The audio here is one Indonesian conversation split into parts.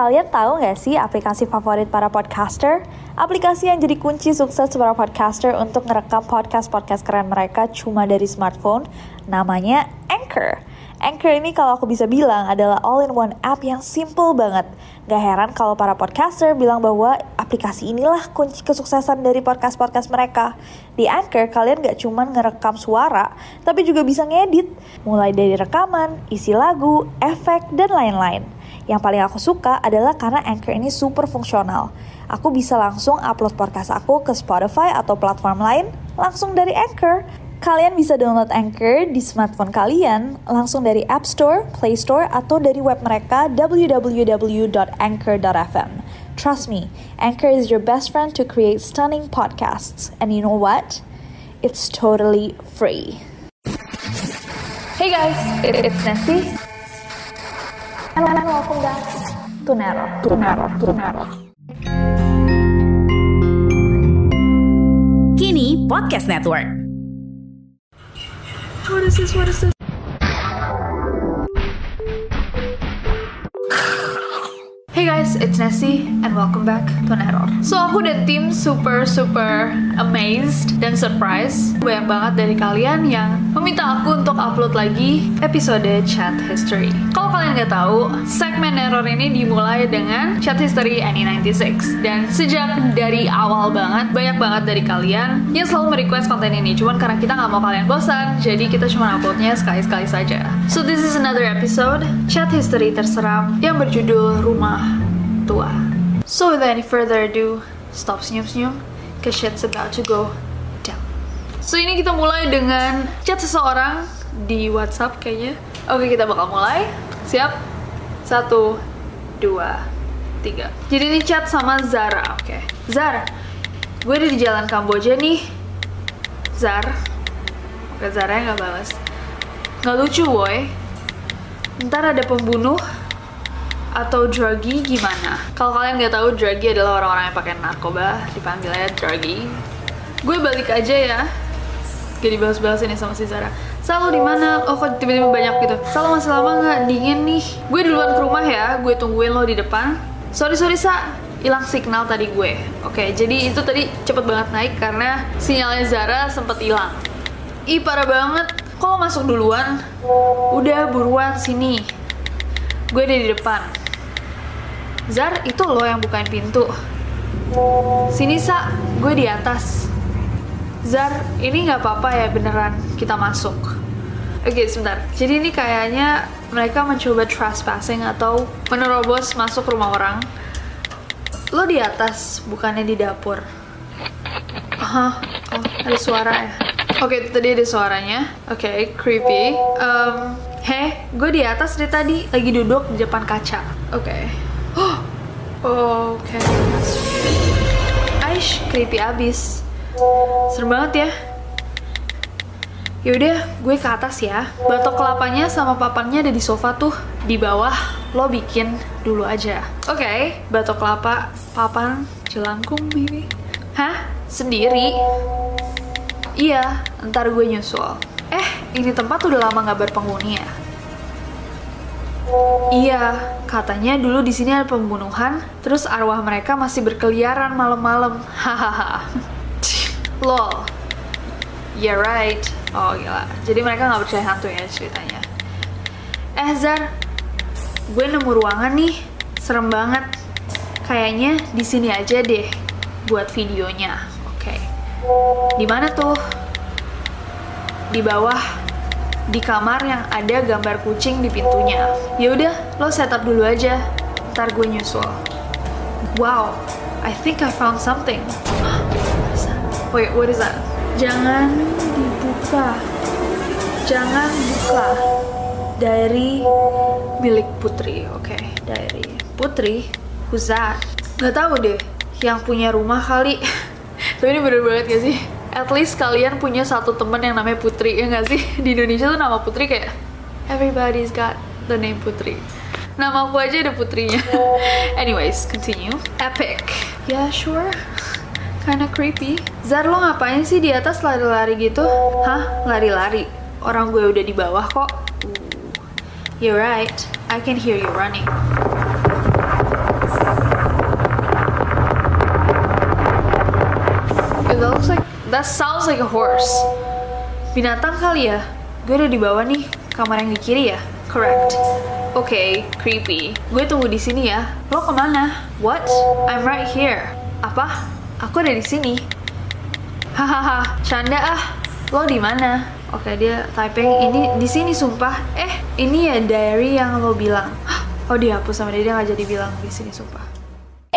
Kalian tahu nggak sih aplikasi favorit para podcaster? Aplikasi yang jadi kunci sukses para podcaster untuk ngerekam podcast-podcast keren mereka cuma dari smartphone, namanya Anchor. Anchor ini kalau aku bisa bilang adalah all-in-one app yang simple banget. Gak heran kalau para podcaster bilang bahwa aplikasi inilah kunci kesuksesan dari podcast-podcast mereka. Di Anchor, kalian gak cuma ngerekam suara, tapi juga bisa ngedit. Mulai dari rekaman, isi lagu, efek, dan lain-lain. Yang paling aku suka adalah karena Anchor ini super fungsional. Aku bisa langsung upload podcast aku ke Spotify atau platform lain langsung dari Anchor. Kalian bisa download Anchor di smartphone kalian langsung dari App Store, Play Store, atau dari web mereka www.anchor.fm. Trust me, Anchor is your best friend to create stunning podcasts. And you know what? It's totally free. Hey guys, it's Nancy. And welcome back to Nero. To Nero. To Nero. Kini Podcast Network. Is this? What is this? Hey guys, it's Nessie and welcome back to Neror. So aku dan tim super super amazed dan surprised banyak banget dari kalian yang meminta aku untuk upload lagi episode chat history. Kalau kalian nggak tahu, segmen Neror ini dimulai dengan chat history Annie 96 dan sejak dari awal banget banyak banget dari kalian yang selalu merequest konten ini. Cuman karena kita nggak mau kalian bosan, jadi kita cuma uploadnya sekali-sekali saja. So this is another episode chat history terseram yang berjudul Rumah tua. So without any further ado, stop senyum-senyum, cause shit's about to go. So ini kita mulai dengan chat seseorang di WhatsApp kayaknya. Oke kita bakal mulai. Siap? Satu, dua, tiga. Jadi ini chat sama Zara. Oke. Zar, gue ada di jalan Kamboja nih. Zar. Oke Zara nggak balas. Nggak lucu boy. Ntar ada pembunuh atau druggy gimana? Kalau kalian nggak tahu, druggy adalah orang-orang yang pakai narkoba, dipanggilnya druggy. Gue balik aja ya. Gak dibahas-bahas ini sama si Zara. Selalu di mana? Oh kok tiba-tiba banyak gitu. Selalu masih lama nggak? Dingin nih. Gue duluan ke rumah ya. Gue tungguin lo di depan. Sorry sorry sa, hilang signal tadi gue. Oke, jadi itu tadi cepet banget naik karena sinyalnya Zara sempet hilang. Ih parah banget. Kok masuk duluan? Udah buruan sini. Gue ada di depan. Zar, itu lo yang bukain pintu. Sini, Sa. Gue di atas. Zar, ini nggak apa-apa ya beneran kita masuk. Oke, sebentar. Jadi ini kayaknya mereka mencoba trespassing atau menerobos masuk rumah orang. Lo di atas, bukannya di dapur. Hah? Oh, ada suara ya? Oke, itu tadi ada suaranya. Oke, creepy. Um, Heh, gue di atas dari tadi lagi duduk di depan kaca. Oke. Oh, Oke. Aish, creepy abis. Serem banget ya. Yaudah, gue ke atas ya. Batok kelapanya sama papannya ada di sofa tuh. Di bawah, lo bikin dulu aja. Oke, batok kelapa, papan, jelangkung, baby. Hah? Sendiri? Iya, ntar gue nyusul. Eh, ini tempat udah lama gak berpenghuni ya? Iya, katanya dulu di sini ada pembunuhan, terus arwah mereka masih berkeliaran malam-malam. Hahaha. Lol. Yeah right. Oh gila. Jadi mereka nggak percaya hantu ya ceritanya. Eh Zar, gue nemu ruangan nih, serem banget. Kayaknya di sini aja deh buat videonya. Oke. Okay. Di mana tuh? Di bawah di kamar yang ada gambar kucing di pintunya. Ya udah, lo setup dulu aja. Ntar gue nyusul. Wow, I think I found something. Wait, what is that? Jangan dibuka. Jangan buka. Diary milik Putri. Oke, okay, diary Putri. Who's that? Gak tahu deh. Yang punya rumah kali. Tapi ini bener banget gak sih? at least kalian punya satu temen yang namanya Putri ya nggak sih di Indonesia tuh nama Putri kayak everybody's got the name Putri nama aku aja ada putrinya anyways continue epic yeah, sure kinda creepy. Zar, lo ngapain sih di atas lari-lari gitu? Hah? Lari-lari? Orang gue udah di bawah kok. Uh, you're right. I can hear you running. It looks like... That sounds like a horse. Binatang kali ya? Gue udah di bawah nih. Kamar yang di kiri ya? Correct. Oke, okay, creepy. Gue tunggu di sini ya. Lo ke mana? What? I'm right here. Apa? Aku ada di sini. Hahaha, canda ah. Lo di mana? Oke, dia typing ini di sini sumpah. Eh, ini ya diary yang lo bilang. Oh, dihapus sama dia, dia nggak jadi bilang di sini sumpah.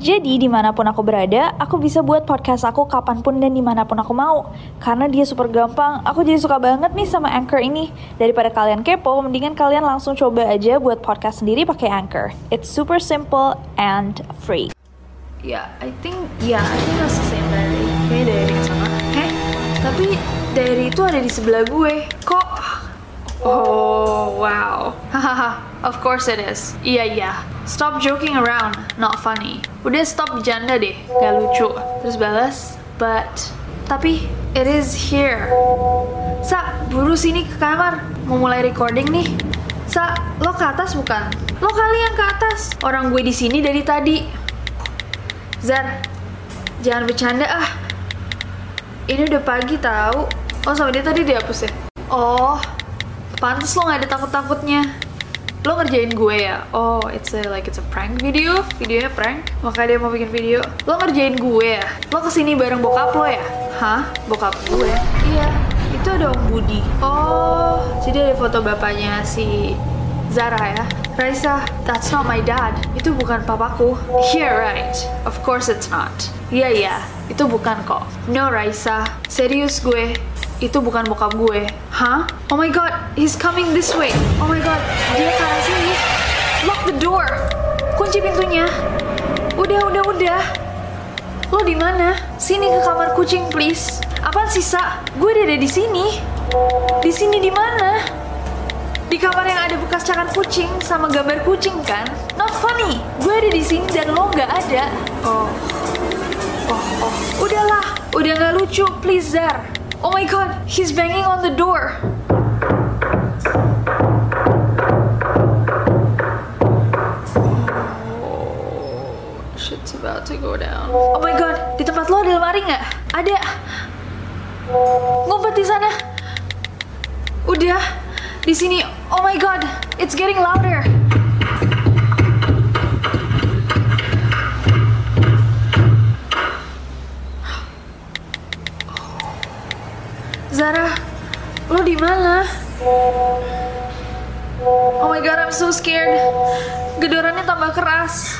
Jadi di mana pun aku berada, aku bisa buat podcast aku kapan pun dan di mana pun aku mau. Karena dia super gampang, aku jadi suka banget nih sama Anchor ini. Daripada kalian kepo, mendingan kalian langsung coba aja buat podcast sendiri pakai Anchor. It's super simple and free. Ya, yeah, I think, ya, yeah, I think that's the same dari, kayak dari sama. Heh, tapi dari itu ada di sebelah gue. Oh, wow. Hahaha, of course it is. Iya, iya. Stop joking around, not funny. Udah stop bercanda deh, gak lucu. Terus balas, but tapi it is here. Sa, buru sini ke kamar. Mau mulai recording nih. Sa, lo ke atas bukan? Lo kali yang ke atas. Orang gue di sini dari tadi. Zar, jangan bercanda ah. Ini udah pagi tahu. Oh sama dia tadi dihapus ya? Oh, pantas lo gak ada takut-takutnya lo ngerjain gue ya oh it's a like it's a prank video videonya prank makanya dia mau bikin video lo ngerjain gue ya lo ke sini bareng bokap lo ya hah bokap gue iya itu ada om Budi oh jadi ada foto bapaknya si Zara ya Raisa, that's not my dad. Itu bukan papaku. Yeah, right. Of course it's not. Iya, yeah, iya. Yeah. Itu bukan kok. No, Raisa. Serius gue itu bukan bokap gue. Hah? Oh my god, he's coming this way. Oh my god, dia ke arah sini. Lock the door. Kunci pintunya. Udah, udah, udah. Lo di mana? Sini ke kamar kucing, please. Apaan sisa? Gue udah ada di sini. Di sini di mana? Di kamar yang ada bekas cakar kucing sama gambar kucing kan? Not funny. Gue ada di sini dan lo nggak ada. Oh. Oh, oh. Udahlah, udah nggak lucu, please Zar. Oh my god, he's banging on the door. Oh, shit's about to go down. Oh my god, di tempat lo ada lemari nggak? Ada. Ngumpet di sana. Udah, di sini. Oh my god, it's getting louder. Zara, lo di mana? Oh my god, I'm so scared. Gedorannya tambah keras.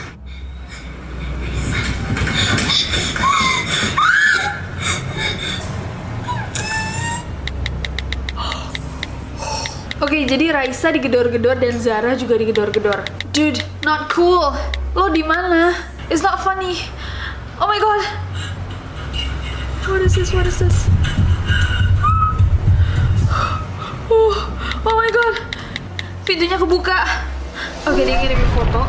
Oke, okay, jadi Raisa digedor-gedor dan Zara juga digedor-gedor. Dude, not cool. Lo di mana? It's not funny. Oh my god. What is this? What is this? Uh, oh my god. Pintunya kebuka. Oke, dia ngirim foto.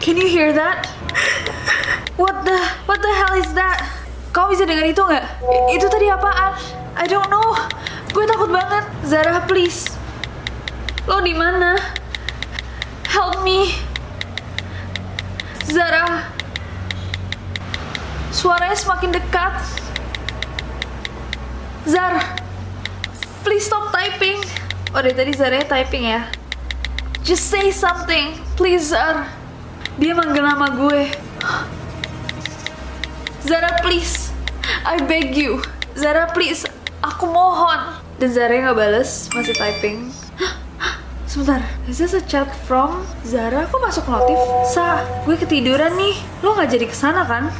Can you hear that? What the What the hell is that? Kau bisa dengar itu nggak? Itu tadi apaan? I don't know. Gue takut banget. Zara, please. Lo di mana? Help me. Zara. Suaranya semakin dekat. Zara. Please stop typing. Oh, dari tadi Zara typing ya. Just say something. Please, Zara. Dia manggil nama gue. Zara, please. I beg you. Zara, please. Aku mohon. Dan Zara nggak bales, masih typing. Sebentar, is this a chat from Zara? Kok masuk notif? Sa, gue ketiduran nih. Lo nggak jadi ke sana kan?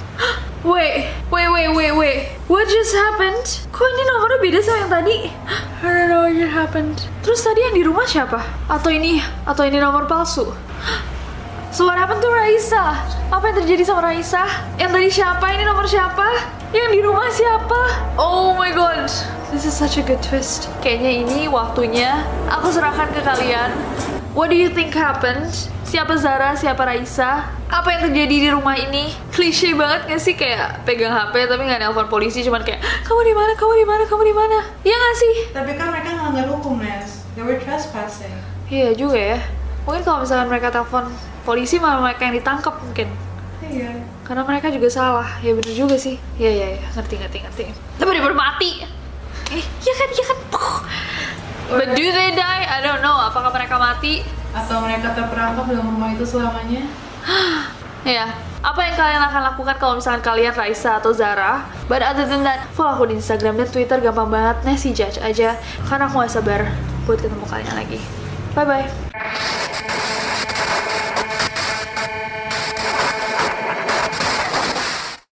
Wait, wait, wait, wait, wait. What just happened? Kok ini nomornya beda sama yang tadi? I don't know what happened. Terus tadi yang di rumah siapa? Atau ini atau ini nomor palsu? So what happened to Raisa? Apa yang terjadi sama Raisa? Yang tadi siapa? Ini nomor siapa? Yang di rumah siapa? Oh my god. This is such a good twist. Kayaknya ini waktunya aku serahkan ke kalian. What do you think happened? Siapa Zara, siapa Raisa? Apa yang terjadi di rumah ini? Klise banget gak sih kayak pegang HP tapi nggak nelpon polisi cuman kayak kamu di mana, kamu di mana, kamu di mana? Iya gak sih? Tapi kan mereka ngelanggar hukum, Nes. They were trespassing. Iya juga ya. Mungkin kalau misalkan mereka telepon polisi malah mereka yang ditangkap mungkin. Iya. Karena mereka juga salah. Ya bener juga sih. Iya iya iya. Ngerti ngerti ngerti. Tapi dia baru mati. Eh, iya kan iya kan. Puh. But do they die? I don't know. Apakah mereka mati? Atau mereka terperangkap dalam rumah itu selamanya? Ya. Apa yang kalian akan lakukan kalau misalkan kalian Raisa atau Zara? But other than that, follow aku di Instagram dan Twitter gampang banget. Nasi Judge aja. Karena aku gak sabar buat ketemu kalian lagi. Bye bye.